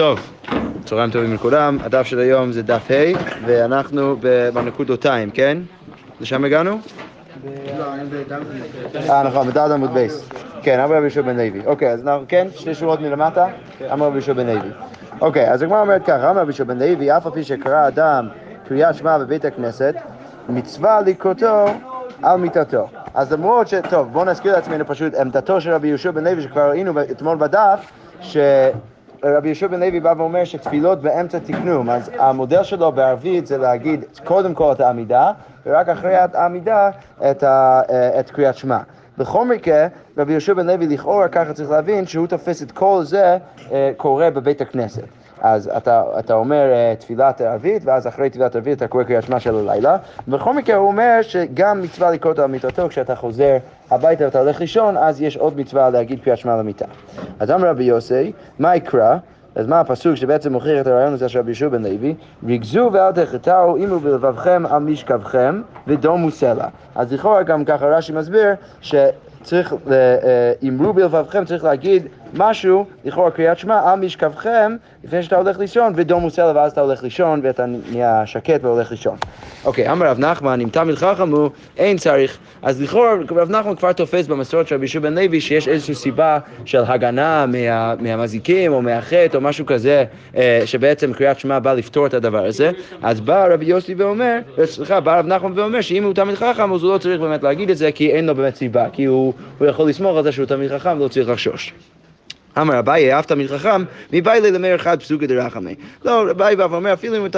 טוב, צהריים טובים לכולם, הדף של היום זה דף ה' ואנחנו בנקודותיים, כן? לשם הגענו? אה נכון, בדעת עמוד בייס. כן, אמר רבי יהושע בן לוי. אוקיי, אז אנחנו, כן, שתי שורות מלמטה, אמר רבי יהושע בן לוי. אוקיי, אז הגמרא אומרת ככה, אמר רבי יהושע בן לוי, אף על פי שקרא אדם קריאת שמע בבית הכנסת, מצווה לקרותו על מיתתו. אז למרות ש... טוב, בואו נזכיר לעצמנו פשוט עמדתו של רבי יהושע בן לוי, שכבר ראינו אתמול בדף, שרבי יהושע בן לוי בא ואומר שתפילות באמצע תקנום, אז המודל שלו בערבית זה להגיד קודם כל את העמידה, ורק אחרי העמידה את, ה... את קריאת שמע. בכל מקרה, רבי יהושע בן לוי לכאורה ככה צריך להבין שהוא תופס את כל זה אה, קורה בבית הכנסת. אז אתה, אתה אומר uh, תפילת ערבית, ואז אחרי תפילת ערבית אתה קורא קריאת שמע של הלילה. בכל מקרה הוא אומר שגם מצווה לקרוא על מיטתו כשאתה חוזר הביתה ואתה הולך לישון, אז יש עוד מצווה להגיד קריאת שמע למיטה. אז אמר רבי יוסי, מה יקרא? אז מה הפסוק שבעצם מוכיח את הרעיון הזה של רבי ישוע בן לוי? ריגזו ואל תחטאו, אימו בלבבכם על משכבכם ודומו סלע. אז לכאורה גם ככה רש"י מסביר שצריך, אמרו בלבבכם, צריך להגיד משהו, לכאורה קריאת שמע, על משכבכם, לפני שאתה הולך לישון, ודומו סלע, ואז אתה הולך לישון, ואתה נהיה שקט והולך לישון. אוקיי, אמר רב נחמן, אם תמיד חכם הוא, אין צריך. אז לכאורה רב נחמן כבר תופס במסורת של רבי ישוע בן לוי, שיש איזושהי סיבה של הגנה מה, מהמזיקים, או מהחטא, או משהו כזה, שבעצם קריאת שמע בא לפתור את הדבר הזה. אז בא רבי יוסי ואומר, סליחה, בא רב נחמן ואומר, שאם הוא תמיד חכם, אז הוא לא צריך באמת להגיד את זה, כי אין לו באמת סיבה, כי הוא, הוא יכול לסמוך על זה שהוא תמיד חכם, ולא צריך לחשוש. אמר אביי, אהבת תלמיד חכם, מבאי לי למאיר אחד פסוקי דרחמי. לא, אביי בא ואומר, אפילו אם הוא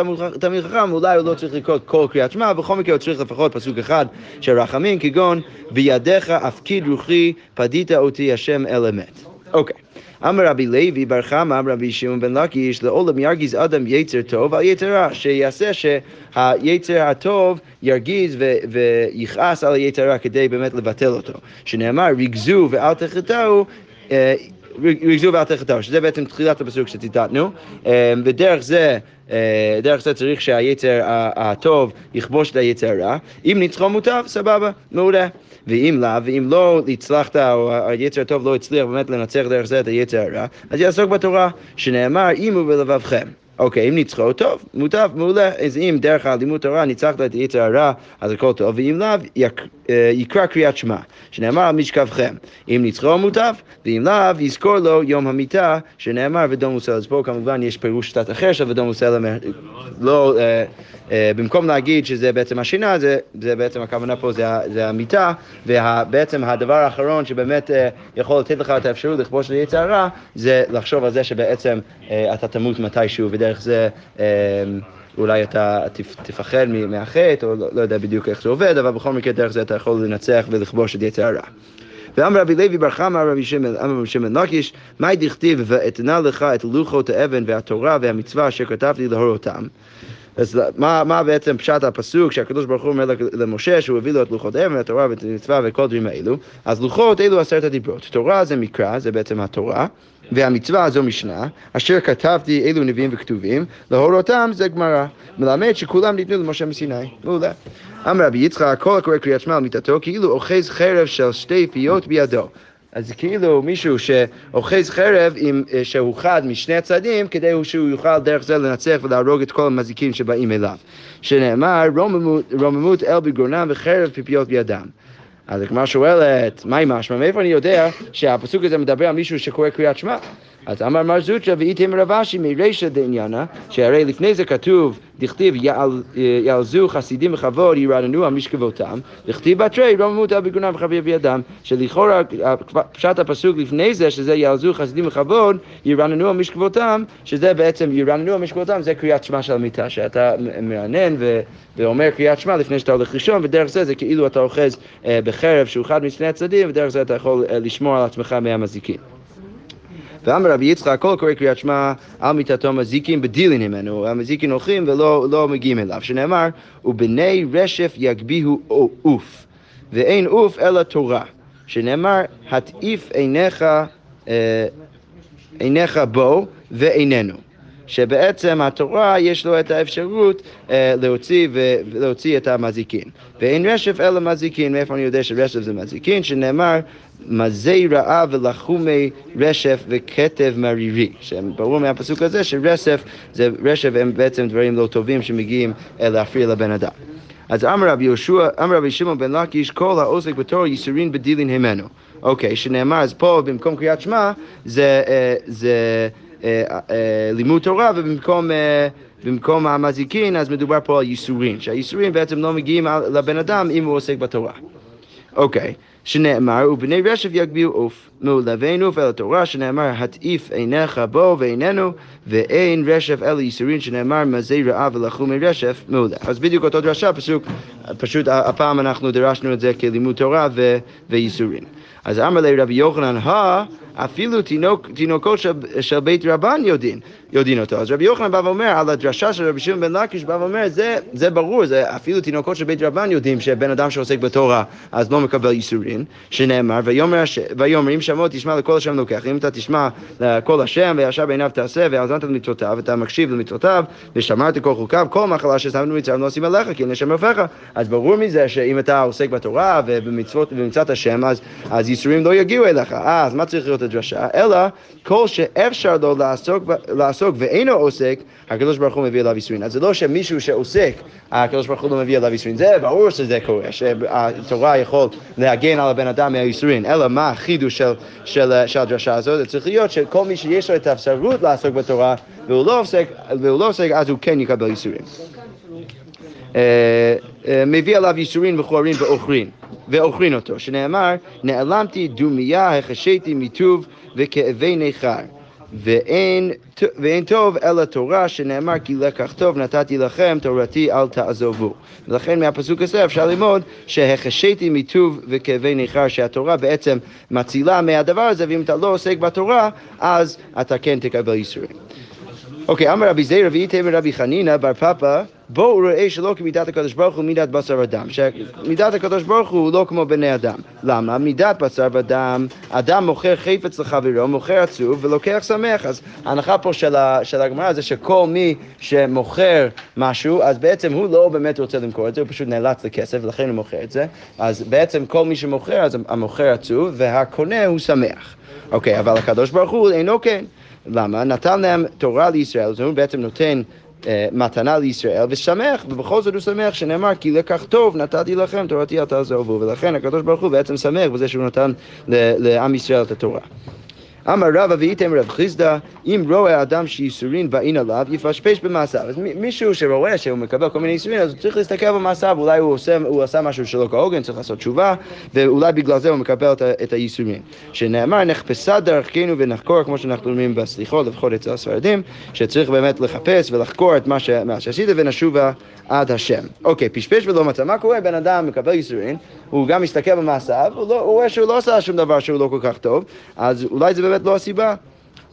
תלמיד חכם, אולי הוא לא צריך לקרוא כל קריאת שמע, בכל מקרה הוא צריך לפחות פסוק אחד של רחמים, כגון, בידיך הפקיד רוחי, פדית אותי השם אל אמת. אוקיי. אמר רבי לוי בר חמא, אמר רבי שמעון בן לקיש, לעולם ירגיז אדם יצר טוב על יצר רע, שיעשה שהיצר הטוב ירגיז ויכעס על היצר רע כדי באמת לבטל אותו. שנאמר, ריגזו ואל תחטאו, ריגזו ואל תחטאו, שזה בעצם תחילת הפסוק שציטטנו, ודרך זה, דרך זה צריך שהיצר הטוב יכבוש את היצר הרע, אם ניצחו מוטב, סבבה, מעולה. ואם לאו, ואם לא הצלחת, או היצר הטוב לא הצליח באמת לנצח דרך זה את היצר הרע, אז יעסוק בתורה, שנאמר, אם הוא בלבבכם. אוקיי, אם ניצחו, טוב, מוטב, מעולה. אז אם דרך הלימוד תורה ניצחת את יצר הרע, אז הכל טוב, ואם לאו, יקרא קריאת שמע, שנאמר על משכבכם. אם ניצחו, מוטב, ואם לאו, יזכור לו יום המיטה, שנאמר ודום מוסל. אז פה כמובן יש פירוש קצת אחר של ודום מוסל, לא... במקום להגיד שזה בעצם השינה, זה, זה בעצם הכוונה פה זה, זה המיטה, ובעצם הדבר האחרון שבאמת יכול לתת לך את האפשרות לכבוש את יצר הרע, זה לחשוב על זה שבעצם אתה תמות מתישהו, ודרך זה אולי אתה תפחד מהחטא, או לא, לא יודע בדיוק איך זה עובד, אבל בכל מקרה דרך זה אתה יכול לנצח ולכבוש את יצר הרע. ואמר רבי לוי בר חמא, רבי שמעון לקיש, מאי דכתיב ואתנה לך את לוחות האבן והתורה והמצווה אשר כתבתי להורותם. אז מה, מה בעצם פשט הפסוק שהקדוש ברוך הוא אומר למשה שהוא הביא לו את לוחות האבן, התורה ואת המצווה וכל הדברים האלו? אז לוחות אלו עשרת הדיברות. תורה זה מקרא, זה בעצם התורה, והמצווה זו משנה, אשר כתבתי אלו נביאים וכתובים, להורותם זה גמרא. מלמד שכולם ניתנו למשה מסיני. מעולה. אמר רבי יצחק, כל הקורא קריאת שמע על מיטתו, כאילו אוחז חרב של שתי פיות בידו. אז כאילו מישהו שאוחז חרב עם, שהוא חד משני הצדדים, כדי שהוא יוכל דרך זה לנצח ולהרוג את כל המזיקים שבאים אליו. שנאמר, רוממות, רוממות אל בגרונם וחרב פיפיות בידם. אז הגמרא שואלת, מהי משמע? מאיפה אני יודע שהפסוק הזה מדבר על מישהו שקורא קריאת שמע? אז אמר מר זוטרא ואיתם רבשי מרישא דעניינה, שהרי לפני זה כתוב, דכתיב יעלזו חסידים בכבוד ירעננו על משכבותם, דכתיב בתרי רוממות על בגרונם וחביה בידם, שלכאורה פשט הפסוק לפני זה, שזה יעלזו חסידים בכבוד ירעננו על משכבותם, שזה בעצם ירעננו על משכבותם, זה קריאת שמע של המיטה, שאתה מרענן ואומר קריאת שמע לפני שאתה הולך לישון, ודרך זה זה כאילו אתה אוחז בחרב שהוא אחד משני הצדדים, ודרך זה אתה יכול לשמור על עצמך מהמזיקים. ואמר רבי יצחק, כל קורא קריאת שמע על מיטתו מזיקים בדילין ממנו, המזיקים הולכים ולא לא מגיעים אליו, שנאמר, ובני רשף יגביהו עוף, ואין עוף אלא תורה, שנאמר, התעיף עיניך, אה, עיניך בו ואיננו. שבעצם התורה יש לו את האפשרות אה, להוציא, ו, להוציא את המזיקין. ואין רשף אלא מזיקין, מאיפה אני יודע שרשף זה מזיקין? שנאמר מזי רעה ולחומי רשף וכתב מרירי, שברור מהפסוק הזה שרשף זה רשף הם בעצם דברים לא טובים שמגיעים אה, להפריע לבן אדם. אז אמר רבי יהושע, אמר רבי שמעון בן לקיש, כל העוסק בתור ייסורין בדילין הימנו. אוקיי, שנאמר, אז פה במקום קריאת שמע זה, אה, זה לימוד תורה ובמקום... במקום המזיקין, אז מדובר פה על ייסורים, שהייסורים בעצם לא מגיעים לבן אדם אם הוא עוסק בתורה. אוקיי, שנאמר, ובני רשף יגביהו עוף. מעולה, ואין עוף אל התורה, שנאמר, הטעיף עיניך בו ואיננו, ואין רשף אל ייסורין, שנאמר, מזי רעה ולחומי רשף, מעולה. אז בדיוק אותו דרשה, פשוט, פשוט הפעם אנחנו דרשנו את זה כלימוד תורה וייסורין. אז אמר לי רבי יוחנן, אפילו תינוק, תינוקות של, של בית רבן יודעים, יודעים אותו. אז רבי יוחנן בא ואומר, על הדרשה של רבי שמעון בן לקיש, בא ואומר, זה, זה ברור, זה אפילו תינוקות של בית רבן יודעים שבן אדם שעוסק בתורה אז לא מקבל ייסורים, שנאמר, ויאמר אם שמעו תשמע לכל השם לוקח, אם אתה תשמע לכל השם וישר בעיניו תעשה והאזנת למצוותיו, אתה מקשיב למצוותיו ושמרת כל חוקיו, כל מחלה ששמנו מצרים לא עושים עליך, כי לשם רופאיך. אז ברור מזה שאם אתה עוסק בתורה ובמצוות ובמצוות השם, אז, אז ייסורים לא יגיעו אליך. אז מה צריך להיות הדרשה? אלא כל שאפשר לו לעסוק, לעסוק ואינו עוסק, הקדוש ברוך הוא מביא אליו ייסורים. אז זה לא שמישהו שעוסק, הקדוש ברוך הוא לא מביא אליו ייסורים. זה ברור שזה קורה, שהתורה יכול להגן על הבן אדם מהייסורים. אלא מה החידוש של, של, של הדרשה הזאת? זה צריך להיות שכל מי שיש לו את האפשרות לעסוק בתורה והוא לא עוסק, והוא לא עוסק אז הוא כן יקבל ייסורים. אה, אה, מביא עליו ייסורים וחורין ואוכרין, ואוכרין אותו, שנאמר, נעלמתי דומיה, החשיתי מטוב וכאבי ניכר. ואין, ואין טוב אלא תורה שנאמר כי לקח טוב נתתי לכם תורתי אל תעזובו. ולכן מהפסוק הזה אפשר ללמוד שהחשיתי מטוב וכאבי ניכר שהתורה בעצם מצילה מהדבר הזה ואם אתה לא עוסק בתורה אז אתה כן תקבל ייסורים. אוקיי, אמר רבי זיירא ואיתם רבי חנינא בר פפא בואו רואה שלא כמידת הקדוש ברוך הוא מידת בשר ודם, שמידת הקדוש ברוך הוא לא כמו בני אדם. למה? מידת בשר ודם, אדם מוכר חפץ לחברו, מוכר עצוב ולוקח שמח. אז ההנחה פה של, של הגמרא זה שכל מי שמוכר משהו, אז בעצם הוא לא באמת רוצה למכור את זה, הוא פשוט נאלץ לכסף ולכן הוא מוכר את זה. אז בעצם כל מי שמוכר, אז המוכר עצוב והקונה הוא שמח. אוקיי, אבל הקדוש ברוך הוא אינו כן. למה? נתן להם תורה לישראל, אומרת, הוא בעצם נותן אה, מתנה לישראל ושמח, ובכל זאת הוא שמח שנאמר כי לקח טוב נתתי לכם תורתי אל תעזבו, ולכן הקדוש ברוך הוא בעצם שמח בזה שהוא נתן לעם ישראל את התורה. אמר רבא ואיתם רב חיסדא, אם רואה אדם שייסורין באין עליו, יפשפש במעשיו. אז מישהו שרואה שהוא מקבל כל מיני ייסורין, אז הוא צריך להסתכל במעשיו, אולי הוא עושה, הוא עשה משהו שלא כהוגן, צריך לעשות תשובה, ואולי בגלל זה הוא מקבל את הייסורין. שנאמר, נחפשה דרכנו ונחקור, כמו שאנחנו אומרים בסליחות, לפחות אצל הספרדים, שצריך באמת לחפש ולחקור את מה, מה שעשית ונשובה עד השם. אוקיי, פשפש ולא מצא. מה קורה? בן אדם מקבל ייסורין, הוא גם מסתכל במעשיו, הוא, לא, הוא רואה שהוא לא עשה שום דבר שהוא לא כל כך טוב, אז אולי זה באמת לא הסיבה.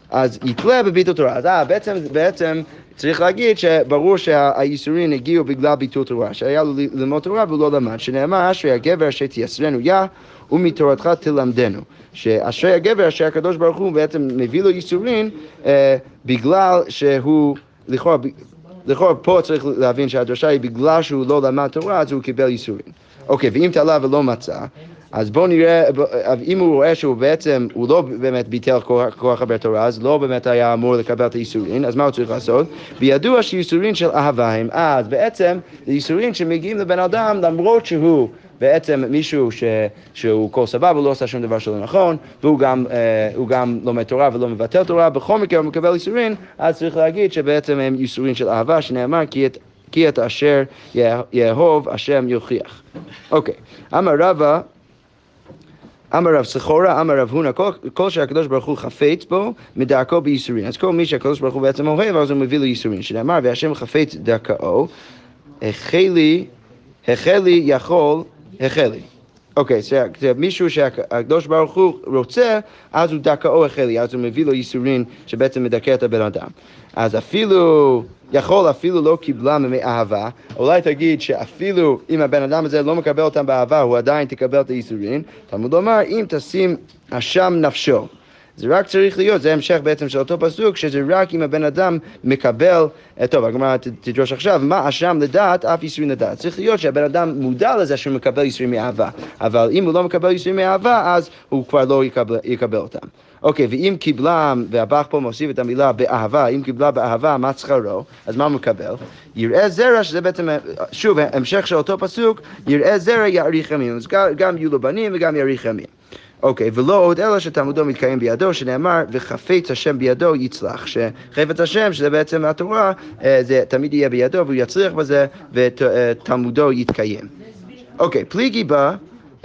אז יתלה בביטול תורה. אז אה, בעצם, בעצם צריך להגיד שברור שהייסורים הגיעו בגלל ביטול תורה, שהיה לו ללמוד תורה והוא לא למד, שנאמר אשרי הגבר אשר תייסרנו יה ומתורתך תלמדנו. שאשרי הגבר אשר הקדוש ברוך הוא בעצם מביא לו ייסורים אה, בגלל שהוא, לכאורה, לכאורה פה צריך להבין שהדרשה היא בגלל שהוא לא למד תורה אז הוא קיבל ייסורים. אוקיי, ואם תלה ולא מצא, אז בואו נראה, אם הוא רואה שהוא בעצם, הוא לא באמת ביטל כוח חבר תורה, אז לא באמת היה אמור לקבל את הייסורין, אז מה הוא צריך לעשות? וידוע שייסורין של אהבה הם, אז בעצם זה ייסורין שמגיעים לבן אדם למרות שהוא בעצם מישהו ש, שהוא כל סבבה, לא עושה שום דבר שלא נכון, והוא גם, אה, גם לומד תורה ולא מבטל תורה, בכל מקרה הוא מקבל ייסורין, אז צריך להגיד שבעצם הם ייסורין של אהבה, שנאמר כי את כי את אשר יאהוב השם יוכיח. אוקיי, אמר רבא אמר רב סחורה, אמר רב הונא, כל, כל שהקדוש ברוך הוא חפץ בו, מדכאו בייסורין. אז כל מי שהקדוש ברוך הוא בעצם אוהב, אז הוא מביא לו ייסורין. שנאמר, והשם חפץ דכאו, החלי, החלי יכול, החלי. אוקיי, זה מישהו שהקדוש ברוך הוא רוצה, אז הוא דרכו החלי, אז הוא מביא לו ייסורין שבעצם מדכא את הבן אדם. אז אפילו... יכול אפילו לא קיבלה מאהבה, אולי תגיד שאפילו אם הבן אדם הזה לא מקבל אותם באהבה, הוא עדיין תקבל את הייסורין. תלמוד לומר, אם תשים אשם נפשו. זה רק צריך להיות, זה המשך בעצם של אותו פסוק, שזה רק אם הבן אדם מקבל, טוב, הגמרא תדרוש עכשיו, מה אשם לדעת, אף ייסורים לדעת. צריך להיות שהבן אדם מודע לזה שהוא מקבל ייסורים מאהבה, אבל אם הוא לא מקבל ייסורים מאהבה, אז הוא כבר לא יקבל, יקבל אותם. אוקיי, ואם קיבלה, והבח פה מוסיף את המילה באהבה, אם קיבלה באהבה, מה שכרו? אז מה מקבל? יראה זרע, שזה בעצם, שוב, המשך של אותו פסוק, יראה זרע יאריך ימים. אז גם יהיו לו בנים וגם יאריך ימים. אוקיי, ולא עוד אלא שתלמודו מתקיים בידו, שנאמר, וחפץ השם בידו יצלח. שחפץ השם, שזה בעצם התורה, אה, זה תמיד יהיה בידו והוא יצליח בזה, ותלמודו יתקיים. אוקיי, פליגי בא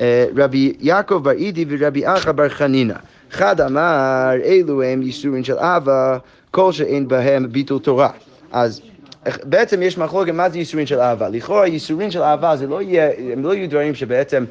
אה, רבי יעקב בר אידי ורבי אחא בר חנינא. אחד אמר, אלו הם ייסורים של אהבה, כל שאין בהם ביטול תורה. אז בעצם יש מחלוקת מה זה ייסורים של אהבה. לכאורה ייסורים של אהבה זה לא יהיה, הם לא יהיו דברים שבעצם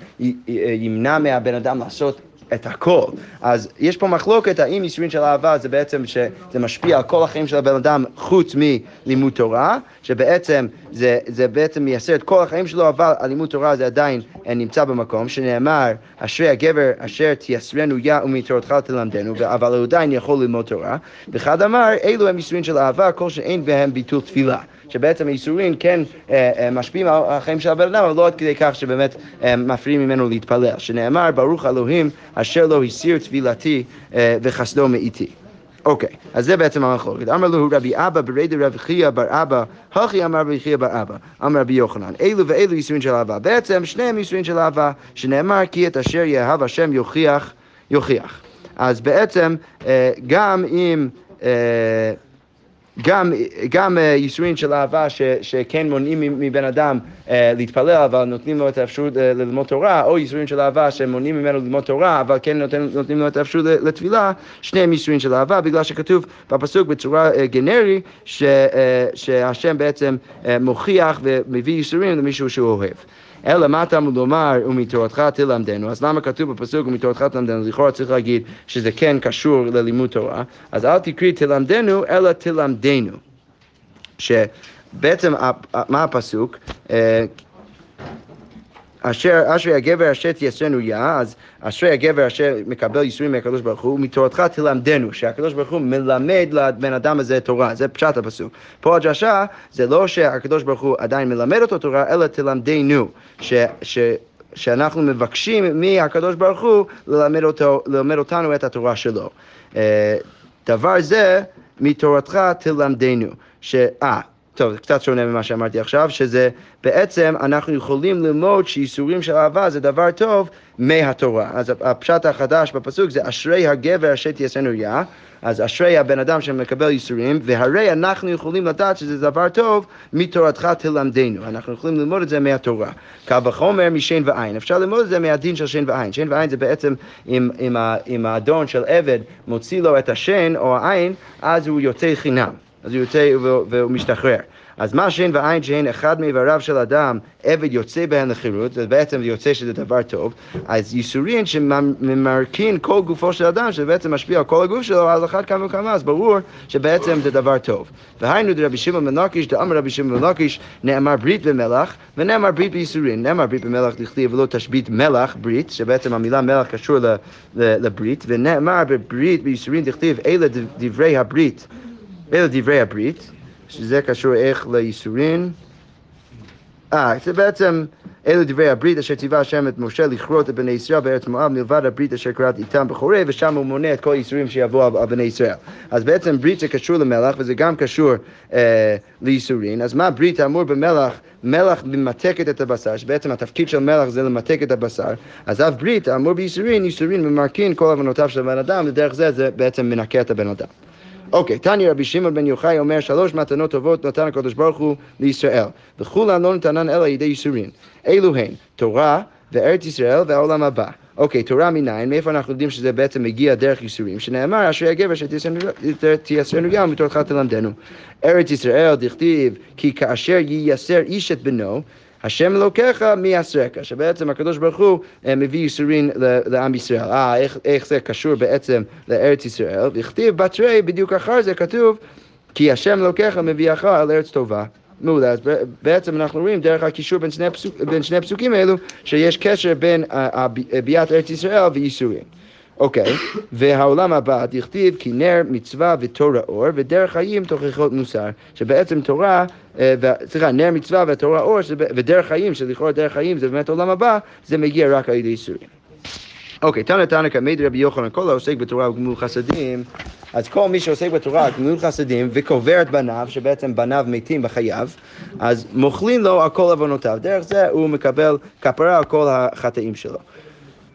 ימנע מהבן אדם לעשות את הכל. אז יש פה מחלוקת האם ייסורים של אהבה זה בעצם שזה משפיע על כל החיים של הבן אדם חוץ מלימוד תורה, שבעצם זה, זה בעצם מייסר את כל החיים שלו, אבל הלימוד תורה זה עדיין נמצא במקום, שנאמר, אשרי הגבר אשר תייסרנו יא ומתורתך תלמדנו, אבל הוא עדיין יכול ללמוד תורה. ואחד אמר, אלו הם ייסורים של אהבה, כל שאין בהם ביטול תפילה. שבעצם הייסורים כן אה, אה, משפיעים על החיים של הבן אדם, אבל לא עד כדי כך שבאמת אה, מפריעים ממנו להתפלל. שנאמר, ברוך אלוהים אשר לא הסיר תפילתי וחסדו מאיתי. אוקיי, אז זה בעצם המחלוקת. אמר לו רבי אבא ברד רבי חייא בר אבא, הכי אמר רבי חייא בר אבא, אמר רבי יוחנן, אלו ואלו ייסורים של אהבה. בעצם שניהם ייסורים של אהבה, שנאמר כי את אשר יאהב השם יוכיח, יוכיח. אז בעצם גם אם... גם, גם uh, ייסורים של אהבה ש, שכן מונעים מבן אדם uh, להתפלל, אבל נותנים לו את האפשרות uh, ללמוד תורה, או ייסורים של אהבה שמונעים ממנו ללמוד תורה, אבל כן נותן, נותנים לו את האפשרות לתפילה, שניהם ייסורים של אהבה, בגלל שכתוב בפסוק בצורה גנרי, ש, שהשם בעצם מוכיח ומביא ייסורים למישהו שהוא אוהב. אלא מה אתה אמור לומר ומתורתך תלמדנו, אז למה כתוב בפסוק ומתורתך תלמדנו? לכאורה צריך להגיד שזה כן קשור ללימוד תורה, אז אל תקריא תלמדנו, אלא תלמדנו. שבעצם מה הפסוק? אשר, אשרי הגבר אשר תייסרנו יא, אז אשרי הגבר אשר מקבל ייסורים מהקדוש ברוך הוא, מתורתך תלמדנו, שהקדוש ברוך הוא מלמד לבן אדם הזה תורה, זה פשט הפסוק. פה הדרשה זה לא שהקדוש ברוך הוא עדיין מלמד אותו תורה, אלא תלמדנו, ש... ש שאנחנו מבקשים מהקדוש ברוך הוא ללמד, אותו, ללמד אותנו את התורה שלו. אה, דבר זה מתורתך תלמדנו. ש... אה, טוב, זה קצת שונה ממה שאמרתי עכשיו, שזה בעצם אנחנו יכולים ללמוד שאיסורים של אהבה זה דבר טוב מהתורה. אז הפשט החדש בפסוק זה אשרי הגבר אשר תייסנו יא, אז אשרי הבן אדם שמקבל איסורים, והרי אנחנו יכולים לדעת שזה דבר טוב מתורתך תלמדנו. אנחנו יכולים ללמוד את זה מהתורה. קל וחומר משן ועין. אפשר ללמוד את זה מהדין של שן ועין. שן ועין זה בעצם אם, אם, אם האדון של עבד מוציא לו את השן או העין, אז הוא יוצא חינם. אז הוא יוצא והוא משתחרר. אז מה שאין ועין שאין אחד מאיבריו של אדם, עבד יוצא בהן לחירות, זה בעצם יוצא שזה דבר טוב, אז ייסורים שממרקין כל גופו של אדם, שבעצם משפיע על כל הגוף שלו, על אחת כמה וכמה, אז ברור שבעצם זה דבר טוב. והיינו דרבי שמעון בן לקיש, דאמר רבי שמעון בן לקיש, נאמר ברית במלח, ונאמר ברית בייסורים. נאמר ברית במלח לכתיב ולא תשבית מלח, ברית, שבעצם המילה מלח קשור לברית, ונאמר בברית בייסורים לכתיב, אלה דברי הברית. אלה דברי הברית, שזה קשור איך לייסורין. אה, זה בעצם, אלו דברי הברית אשר ציווה השם את משה לכרות את בני ישראל בארץ מואב מלבד הברית אשר כרת איתם בחורב ושם הוא מונה את כל הייסורים שיבואו על, בני ישראל. אז בעצם ברית זה קשור למלח וזה גם קשור אה, לייסורין. אז מה ברית האמור במלח? מלח ממתקת את הבשר, שבעצם התפקיד של מלח זה למתק את הבשר, אז אף ברית האמור בייסורין, ייסורין ממרקין כל עוונותיו של הבן אדם, ודרך זה זה בעצם מנקה את הבן אדם. אוקיי, תניא רבי שמעון בן יוחאי אומר שלוש מתנות טובות נתן הקדוש ברוך הוא לישראל, וכולן לא נתנן אלא ידי ייסורין. אלו הן תורה וארץ ישראל והעולם הבא. אוקיי, תורה מניין, מאיפה אנחנו יודעים שזה בעצם מגיע דרך ייסורים? שנאמר, אשרי הגבר שתייסרנו ים מתורך תלמדנו. ארץ ישראל דכתיב, כי כאשר ייסר איש את בנו, השם אלוקיך מי יעשרך, שבעצם הקדוש ברוך הוא אה, מביא ייסורים לעם ישראל. אה, איך, איך זה קשור בעצם לארץ ישראל? וכתיב בתרי, בדיוק אחר זה כתוב, כי השם אלוקיך מביאך על ארץ טובה. מעולה, אז בעצם אנחנו רואים דרך הקישור בין שני, הפסוק, בין שני הפסוקים האלו שיש קשר בין ביאת ארץ ישראל וייסורים. אוקיי, והעולם הבא, דכתיב כי נר מצווה ותורה אור, ודרך חיים תוכחות מוסר, שבעצם תורה, סליחה, נר מצווה ותורה אור, ודרך חיים, שלכאורה דרך חיים זה באמת עולם הבא, זה מגיע רק על ידי איסורים. אוקיי, תנא תנא כמד רבי יוחנן, כל העוסק בתורה וגמול חסדים, אז כל מי שעוסק בתורה וגמול חסדים וקובר את בניו, שבעצם בניו מתים בחייו, אז מוכלין לו על כל עוונותיו. דרך זה הוא מקבל כפרה על כל החטאים שלו.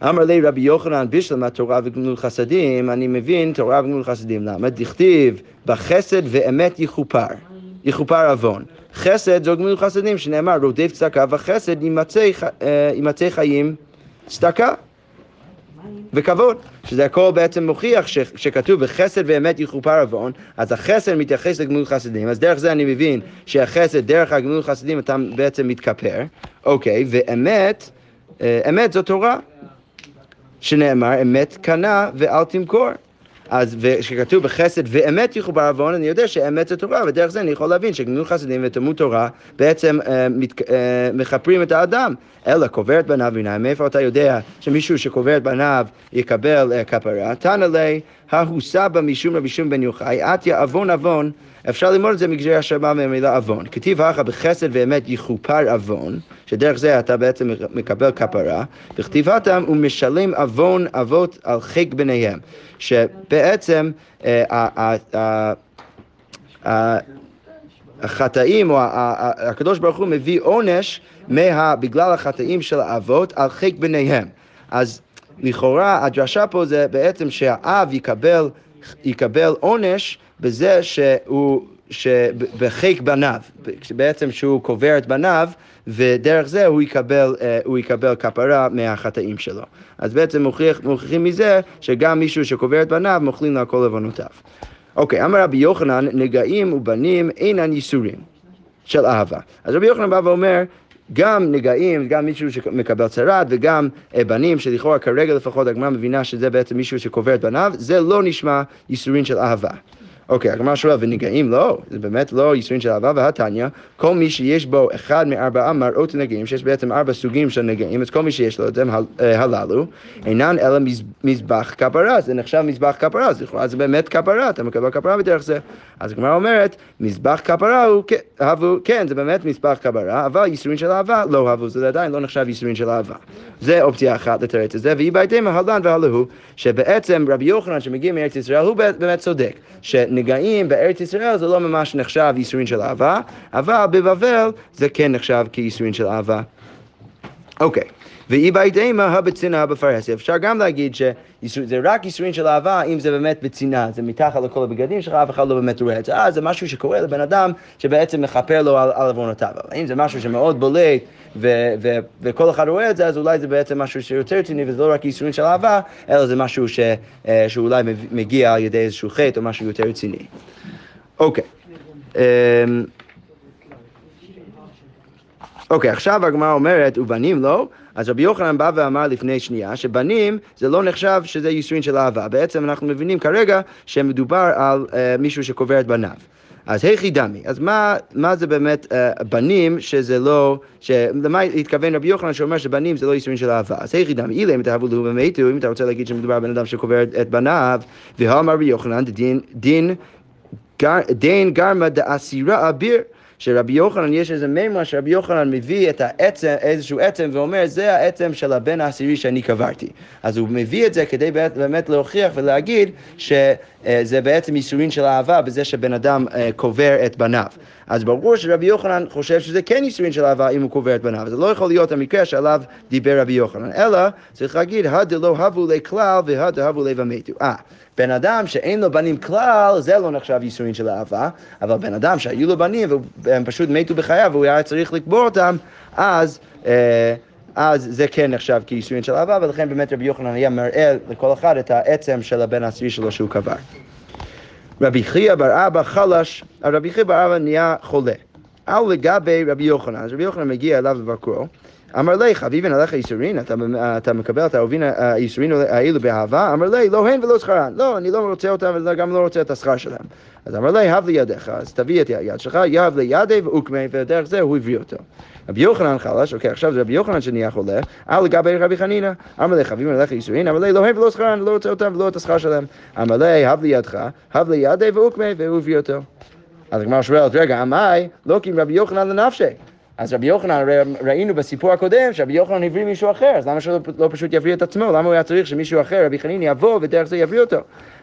אמר לי רבי יוחנן בשלמה תורה וגמול חסדים, אני מבין תורה וגמול חסדים. למה? דכתיב בחסד ואמת יכופר, יכופר עוון. חסד זו גמול חסדים, שנאמר רודף צדקה וחסד יימצא אה, חיים צדקה. וכבוד, שזה הכל בעצם מוכיח ש, שכתוב בחסד ואמת יכופר עוון, אז החסד מתייחס לגמול חסדים, אז דרך זה אני מבין שהחסד, דרך הגמול חסדים אתה בעצם מתכפר, אוקיי, ואמת, אה, אמת זו תורה, שנאמר אמת קנה ואל תמכור. אז כשכתוב בחסד ואמת יכובר עוון, אני יודע שאמת זה תורה, ודרך זה אני יכול להבין שגמילות חסדים ותלמוד תורה בעצם אה, מת, אה, מכפרים את האדם. אלא קובר את בניו בעיניים, מאיפה אתה יודע שמישהו שקובר את בניו יקבל אה, כפרה? תנא לי, ההוא סבא משום רבי שום בן יוחאי, עטיה עוון עוון אפשר ללמוד את זה מגזרי השמה מהמילה עוון. כתיב אחא בחסד ואמת יכופר עוון, שדרך זה אתה בעצם מקבל כפרה, וכתיבתם הוא משלם עוון אבות על חיק בניהם. שבעצם אה, החטאים, או הקדוש ברוך הוא מביא עונש בגלל החטאים של האבות על חיק בניהם. אז לכאורה הדרשה פה זה בעצם שהאב יקבל, יקבל עונש בזה שהוא, שבחיק בניו, בעצם שהוא קובר את בניו ודרך זה הוא יקבל, אה, הוא יקבל כפרה מהחטאים שלו. אז בעצם מוכיח, מוכיחים מזה שגם מישהו שקובר את בניו מוכלים לו כל עוונותיו. אוקיי, אמר רבי יוחנן, נגעים ובנים אינן ייסורים של אהבה. אז רבי יוחנן בא ואומר, גם נגעים, גם מישהו שמקבל צרת וגם אה, בנים, שלכאורה כרגע לפחות הגמרא מבינה שזה בעצם מישהו שקובר את בניו, זה לא נשמע ייסורים של אהבה. אוקיי, הגמרא שואל, ונגעים לא? זה באמת לא ייסורים של אהבה והתניא, כל מי שיש בו אחד מארבעה מראות נגעים, שיש בעצם ארבע סוגים של נגעים, אז כל מי שיש לו את הם אה, הללו, אינן אלא מזבח כפרה, זה נחשב מזבח כפרה, אז זה באמת כפרה, אתה מקבל כפרה בדרך זה. אז הגמרא אומרת, מזבח כפרה הוא, כן, זה באמת מזבח כפרה, אבל ייסורים של אהבה לא אהבו, זה עדיין לא נחשב ייסורים של אהבה. זה אופציה אחת לתרץ את זה, והיא בהתאם ההלן והלהו, שבעצם רבי יוחנן שמגיע מארץ ישראל, הוא באמת צודק, שנגעים בארץ ישראל זה לא ממש נחשב ייסורים של אהבה, אבל בבבל זה כן נחשב כייסורים של אהבה. אוקיי. ואי בהתאמה הבצנעה בפרהסיה. אפשר גם להגיד שזה רק ייסורים של אהבה, אם זה באמת בצנעה, זה מתחת לכל הבגדים שלך, אף אחד לא באמת רואה את זה. אה, זה משהו שקורה לבן אדם שבעצם מכפר לו על עוונותיו. אבל אם זה משהו שמאוד בולט ו- ו- וכל אחד רואה את זה, אז אולי זה בעצם משהו שיותר רציני, וזה לא רק ייסורים של אהבה, אלא זה משהו ש- אה, שאולי מגיע על ידי איזשהו חטא או משהו יותר רציני. אוקיי. אמ, אוקיי, עכשיו הגמרא אומרת, ובנים לא, אז רבי יוחנן בא ואמר לפני שנייה שבנים זה לא נחשב שזה ייסורים של אהבה. בעצם אנחנו מבינים כרגע שמדובר על uh, מישהו שקובר את בניו. אז היכי דמי, אז מה, מה זה באמת uh, בנים שזה לא, למה התכוון רבי יוחנן שאומר שבנים זה לא ייסורים של אהבה? אז היכי דמי, אילא אם תאהבו לו ומתו, אם אתה רוצה להגיד שמדובר על בן אדם שקובר את בניו, והאמר רבי יוחנן, דין, דין, דין גרמה דאסירה אביר שרבי יוחנן, יש איזה מימרה שרבי יוחנן מביא את העצם, איזשהו עצם ואומר, זה העצם של הבן העשירי שאני קברתי. אז הוא מביא את זה כדי באמת להוכיח ולהגיד שזה בעצם ייסורין של אהבה בזה שבן אדם אה, קובר את בניו. אז ברור שרבי יוחנן חושב שזה כן ייסורין של אהבה אם הוא קובר את בניו. זה לא יכול להיות המקרה שעליו דיבר רבי יוחנן, אלא צריך להגיד, הדלא הבו לכלל והדהבו לב המתו. אה, בן אדם שאין לו בנים כלל, זה לא נחשב ייסורין של אהבה, אבל בן אדם שהיו לו בנים והם פשוט מתו בחייו והוא היה צריך לקבור אותם, אז... אה, אז זה כן נחשב כייסורין של אהבה, ולכן באמת רבי יוחנן היה מראה לכל אחד את העצם של הבן העשירי שלו שהוא קבר. רבי חייא בר אבא חלש, רבי חייא בר אבא נהיה חולה. על לגבי רבי יוחנן, אז רבי יוחנן מגיע אליו לבקרו, אמר לי, חביבין עליך ייסורין, אתה, אתה מקבל את האהובין הייסורין האלו באהבה? אמר לי, לא הן ולא שכרן. לא, אני לא רוצה אותם וגם לא רוצה את השכר שלהם. אז אמר לי, הב לי ידיך, אז תביא את היד שלך, יהב לי ידי ואוקמי, ודרך זה הוא הבריא אותו. רבי יוחנן חלש, אוקיי, עכשיו זה רבי יוחנן שנהיה חולה, על לגבי רבי חנינא, אמר לי חביבים עליך ייסורין, אמר לי לא הם ולא שכרן, לא רוצה אותם ולא את השכר שלהם. אמר לי, הב לי ידך, הב לי ידי ואוקמי, והוא הביא אותו. אז הגמרא שואלת, רגע, עמי, לא כי רבי יוחנן לנפשי. אז רבי יוחנן, ראינו בסיפור הקודם שרבי יוחנן הבריא מישהו אחר, אז למה שלא לא פשוט יבריא את עצמו? למה הוא היה צריך שמישהו אחר, רבי חנין, יבוא ודרך זה יבריא אותו?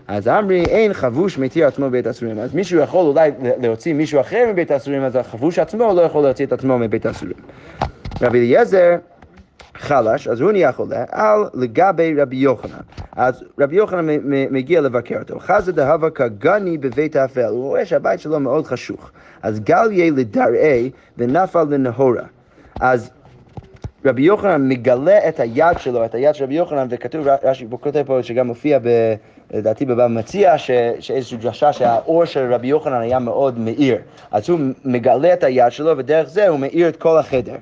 אז אמרי, אין חבוש מתיר עצמו מבית הסורים. אז מישהו יכול אולי להוציא מישהו אחר מבית הסורים, אז החבוש עצמו לא יכול להוציא את עצמו מבית הסורים. רבי אליעזר חלש, אז הוא נהיה חולה, על לגבי רבי יוחנן. אז רבי יוחנן מגיע לבקר אותו. חזה דהבה כגני בבית האפל, הוא רואה שהבית שלו מאוד חשוך. אז גל יהיה לדרעי ונפל לנהורה. אז רבי יוחנן מגלה את היד שלו, את היד של רבי יוחנן, וכתוב, רש"י כותב פה שגם מופיע ב... לדעתי בבא מציע, שאיזושהי דרשה שהאור של רבי יוחנן היה מאוד מאיר. אז הוא מגלה את היד שלו, ודרך זה הוא מאיר את כל החדר.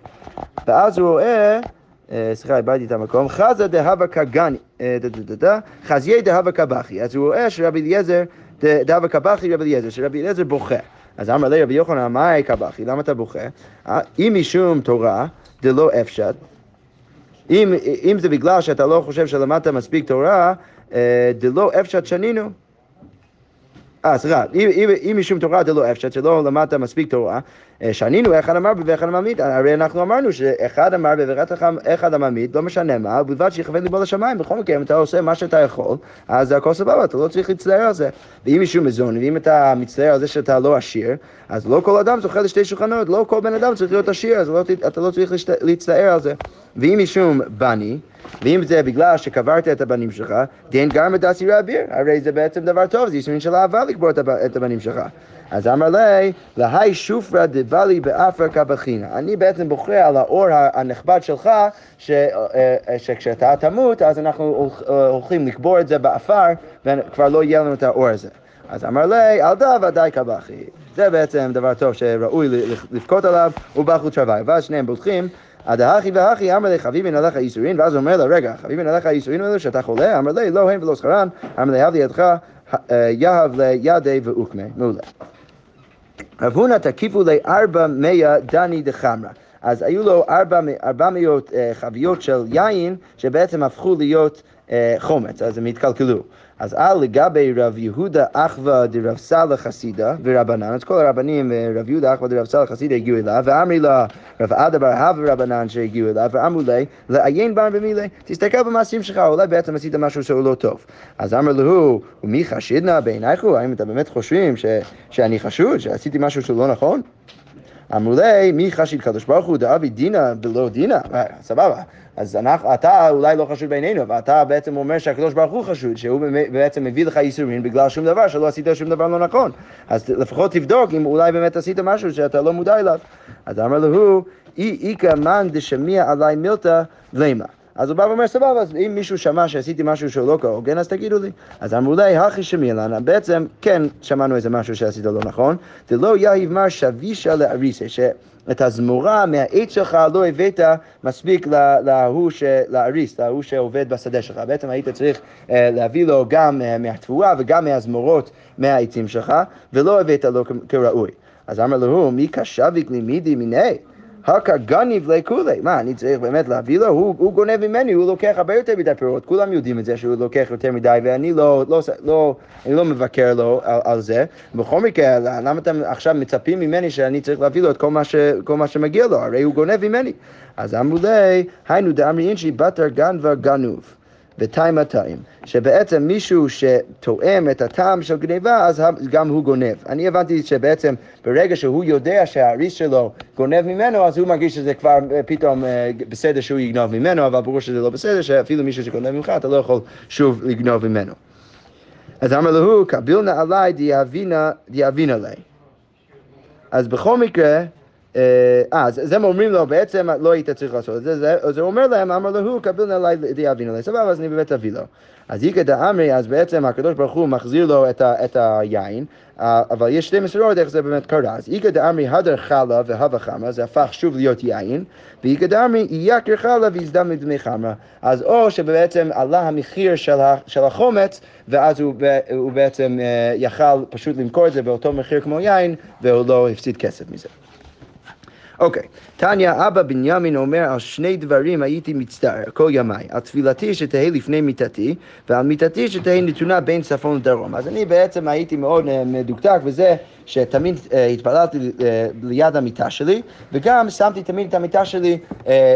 ואז הוא רואה... אה, סליחה, איבדתי את המקום, חזה דהבה כגני, אה, חזיי דהבה כבכי. אז הוא רואה שרבי אליעזר, דהבה כבכי רבי אליעזר, שרבי אליעזר בוכה. אז אמר לי רבי יוחנן, מאי כבכי, למה אתה בוכה? אה, אם משום תורה דלא אפשט, אם, זה בגלל שאתה לא חושב שלמדת מספיק תורה, דלא אפשט שנינו. אה, סליחה, אם משום תורה דלא אפשט, שלא למדת מספיק תורה, אה, שנינו אחד אמר ואחד המעמיד, הרי אנחנו אמרנו שאחד אמר ואחד המעמיד, לא משנה מה, ובלבד שיכוון ליבו לשמיים, בכל מקרה, אם אתה עושה מה שאתה יכול, אז הכל סבבה, אתה לא צריך להצטער על זה. ואם משום מזוני, ואם אתה מצטער על זה שאתה לא עשיר, אז לא כל אדם זוכה לשתי שולחנות, לא כל בן אדם צריך להיות עשיר, אז לא, אתה לא צריך להצטער על זה. ואם משום בני, ואם זה בגלל שקברת את הבנים שלך, דין גרמה דסירי אביר, הרי זה בעצם דבר טוב, זה ייסורים של אהבה לקבור את הבנים שלך. אז אמר ליה, להאי שופרא דבלי בעפרא קא בכינא. אני בעצם בוכה על האור הנכבד שלך, ש, אה, אה, שכשאתה תמות, אז אנחנו הולכים לקבור את זה בעפר, וכבר לא יהיה לנו את האור הזה. אז אמר ליה, על דא ודאי קא בכית. זה בעצם דבר טוב שראוי לבכות עליו, ובכו תרוייהו. ואז שניהם בוכים. אדהכי והכי אמר ליה חביבין עליך ייסורין, ואז הוא אומר לו, רגע, חביבין עליך ייסורין האלו שאתה חולה? אמר ליה, לא הם ולא שכרן, אמר ליה, הב לי ידך, אה, יהב ליה ידיה ואוקמיה. מעולה. רב הונא תקיפו ליה ארבע מאה דני דחמרא. אז היו לו ארבע מאות uh, חביות של יין שבעצם הפכו להיות uh, חומץ, אז הם התקלקלו. אז על לגבי רב יהודה אחווה דרב סאלח חסידה ורבנן, אז כל הרבנים, אה, רב יהודה אחווה דרב סאלח חסידה הגיעו אליו, ואמרי לה רב עדה בר הווה ורבנן שהגיעו אליו, ואמרו לי, לעיין בן במילי, תסתכל במעשים שלך, אולי בעצם עשית משהו שהוא לא טוב. אז אמר לו, ומי חשידנה בעינייך, האם אתם באמת חושבים ש, שאני חשוד, שעשיתי משהו שהוא לא נכון? אמרו לי, מי חשיד קדוש ברוך הוא דאבי דינה ולא דינה? אה, סבבה. אז אנחנו, אתה אולי לא חשוד בעינינו, אבל אתה בעצם אומר שהקדוש ברוך הוא חשוד, שהוא בעצם מביא לך ייסורים בגלל שום דבר, שלא עשית שום דבר לא נכון. אז לפחות תבדוק אם אולי באמת עשית משהו שאתה לא מודע אליו. אז אמר לו, אי איכא מאן דשמיע עלי מילתא למה. אז הוא בא ואומר, סבבה, אז אם מישהו שמע שעשיתי משהו שהוא לא כהוגן, אז תגידו לי. אז אמרו לי, הכי שמי לנה, בעצם כן שמענו איזה משהו שעשית לא נכון, דלא יהיב מר שבישה לאריסה, שאת הזמורה מהעץ שלך לא הבאת מספיק להוא, לאריס, להוא שעובד בשדה שלך. בעצם היית צריך אה, להביא לו גם אה, מהתבואה וגם מהזמורות מהעצים שלך, ולא הבאת לו כראוי. אז אמר לו, מי קשביק לימידי מיני? הקא גניב לכולי. מה, אני צריך באמת להביא לו? הוא, הוא גונב ממני, הוא לוקח הרבה יותר מדי פירות. כולם יודעים את זה שהוא לוקח יותר מדי, ואני לא, לא, לא, אני לא מבקר לו על, על זה. בכל מקרה, למה אתם עכשיו מצפים ממני שאני צריך להביא לו את כל מה, ש, כל מה שמגיע לו? הרי הוא גונב ממני. אז אמרו לי, היינו דאמרי אינשי בתר גנבה גנוב. וטיים הטיים, שבעצם מישהו שתואם את הטעם של גניבה, אז גם הוא גונב. אני הבנתי שבעצם ברגע שהוא יודע שהאריס שלו גונב ממנו, אז הוא מרגיש שזה כבר אה, פתאום אה, בסדר שהוא יגנוב ממנו, אבל ברור שזה לא בסדר, שאפילו מישהו שגונב ממך, אתה לא יכול שוב לגנוב ממנו. אז אמר לו, קבילנה עליי דיאבינה לי. אז בכל מקרה, אה, אז זה הם אומרים לו, בעצם לא היית צריך לעשות את זה, אז הוא אומר להם, אמר לו, קבל נא לי אבינו לי, סבבה, אז אני באמת אביא לו. אז איכא דאמרי, אז בעצם הקדוש ברוך הוא מחזיר לו את, את היין, אה, אבל יש שתי מסורות איך זה באמת קרה. אז איכא דאמרי הדר חלה והווה חמרה, זה הפך שוב להיות יין, ואיכא דאמרי אייקר חלה ויזדם מדמי חמרה. אז או שבעצם עלה המחיר של החומץ, ואז הוא, הוא בעצם אה, יכל פשוט למכור את זה באותו מחיר כמו יין, והוא לא הפסיד כסף מזה. אוקיי, תניא אבא בנימין אומר על שני דברים הייתי מצטער כל ימיי, על תפילתי שתהא לפני מיתתי ועל מיתתי שתהא נתונה בין צפון לדרום. אז אני בעצם הייתי מאוד אה, מדוקדק בזה שתמיד אה, התפללתי אה, ליד המיטה שלי וגם שמתי תמיד את המיטה שלי אה,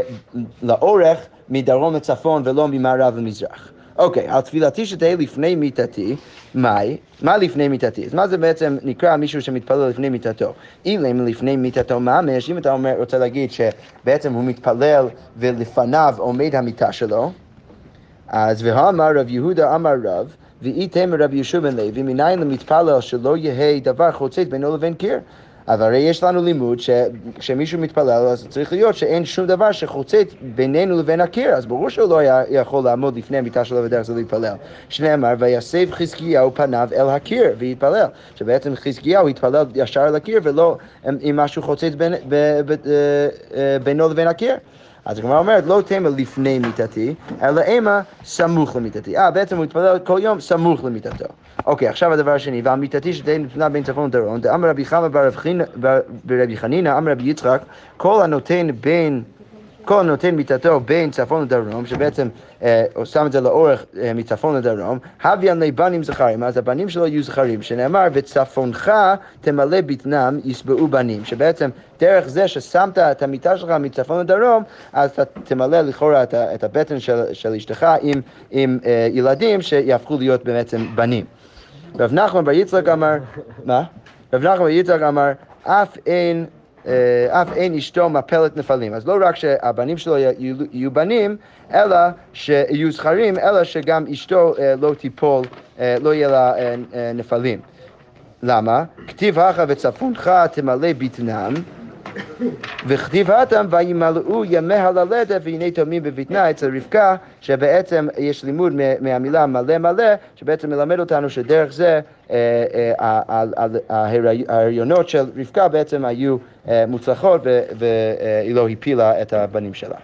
לאורך מדרום לצפון ולא ממערב למזרח. אוקיי, על תפילתי שתהא לפני מיתתי, מהי? מה לפני מיתתי? אז מה זה בעצם נקרא מישהו שמתפלל לפני מיתתו? אילם לפני מיתתו ממש, אם אתה אומר, רוצה להגיד שבעצם הוא מתפלל ולפניו עומד המיטה שלו, אז והאמר רב יהודה אמר רב, ואי תמר רבי יהושע בן לוי, מניין למתפלל שלא יהא דבר חוצץ בינו לבין קיר. אבל הרי יש לנו לימוד שכשמישהו מתפלל אז צריך להיות שאין שום דבר שחוצץ בינינו לבין הקיר, אז ברור שהוא לא היה יכול לעמוד לפני המיטה שלו ודרך זה להתפלל. שנאמר, ויסב חזקיהו פניו אל הקיר והתפלל, שבעצם חזקיהו התפלל ישר אל הקיר ולא עם משהו חוצץ בין, ב, ב, ב, אה, בינו לבין הקיר. אז הגמרא אומרת, לא תמה לפני מיתתי, אלא אימה סמוך למיתתי. אה, בעצם הוא התפלל כל יום סמוך למיתתו. אוקיי, עכשיו הדבר השני, ועל מיתתי שתהיה נתונה בין צפון לדרום, דאמר רבי חמא ברבי חנינא, אמר רבי יצחק, כל הנותן בין... כל הנותן מיתתו בין צפון לדרום, שבעצם אה, שם את זה לאורך אה, מצפון לדרום, הביאן לבנים זכרים, אז הבנים שלו יהיו זכרים, שנאמר, וצפונך תמלא בטנם ישבעו בנים, שבעצם דרך זה ששמת את המיטה שלך מצפון לדרום, אז אתה תמלא לכאורה את, את הבטן של, של אשתך עם, עם אה, ילדים שיהפכו להיות בעצם בנים. רב נחמן בר יצחק אמר, מה? רב נחמן בר יצחק אמר, אף אין אה, אף אין אשתו מפלת נפלים. אז לא רק שהבנים שלו יהיו, בנים, אלא שיהיו זכרים, אלא שגם אשתו אה, לא תיפול, אה, לא יהיה לה נפלים. למה? כתיב הכה וצפונך תמלא בטנם וכתיב התם וימלאו ימי הללדת והנה תאומים בבטנה אצל רבקה שבעצם יש לימוד מהמילה מלא מלא שבעצם מלמד אותנו שדרך זה ההריונות של רבקה בעצם היו מוצלחות והיא לא הפילה את הבנים שלה.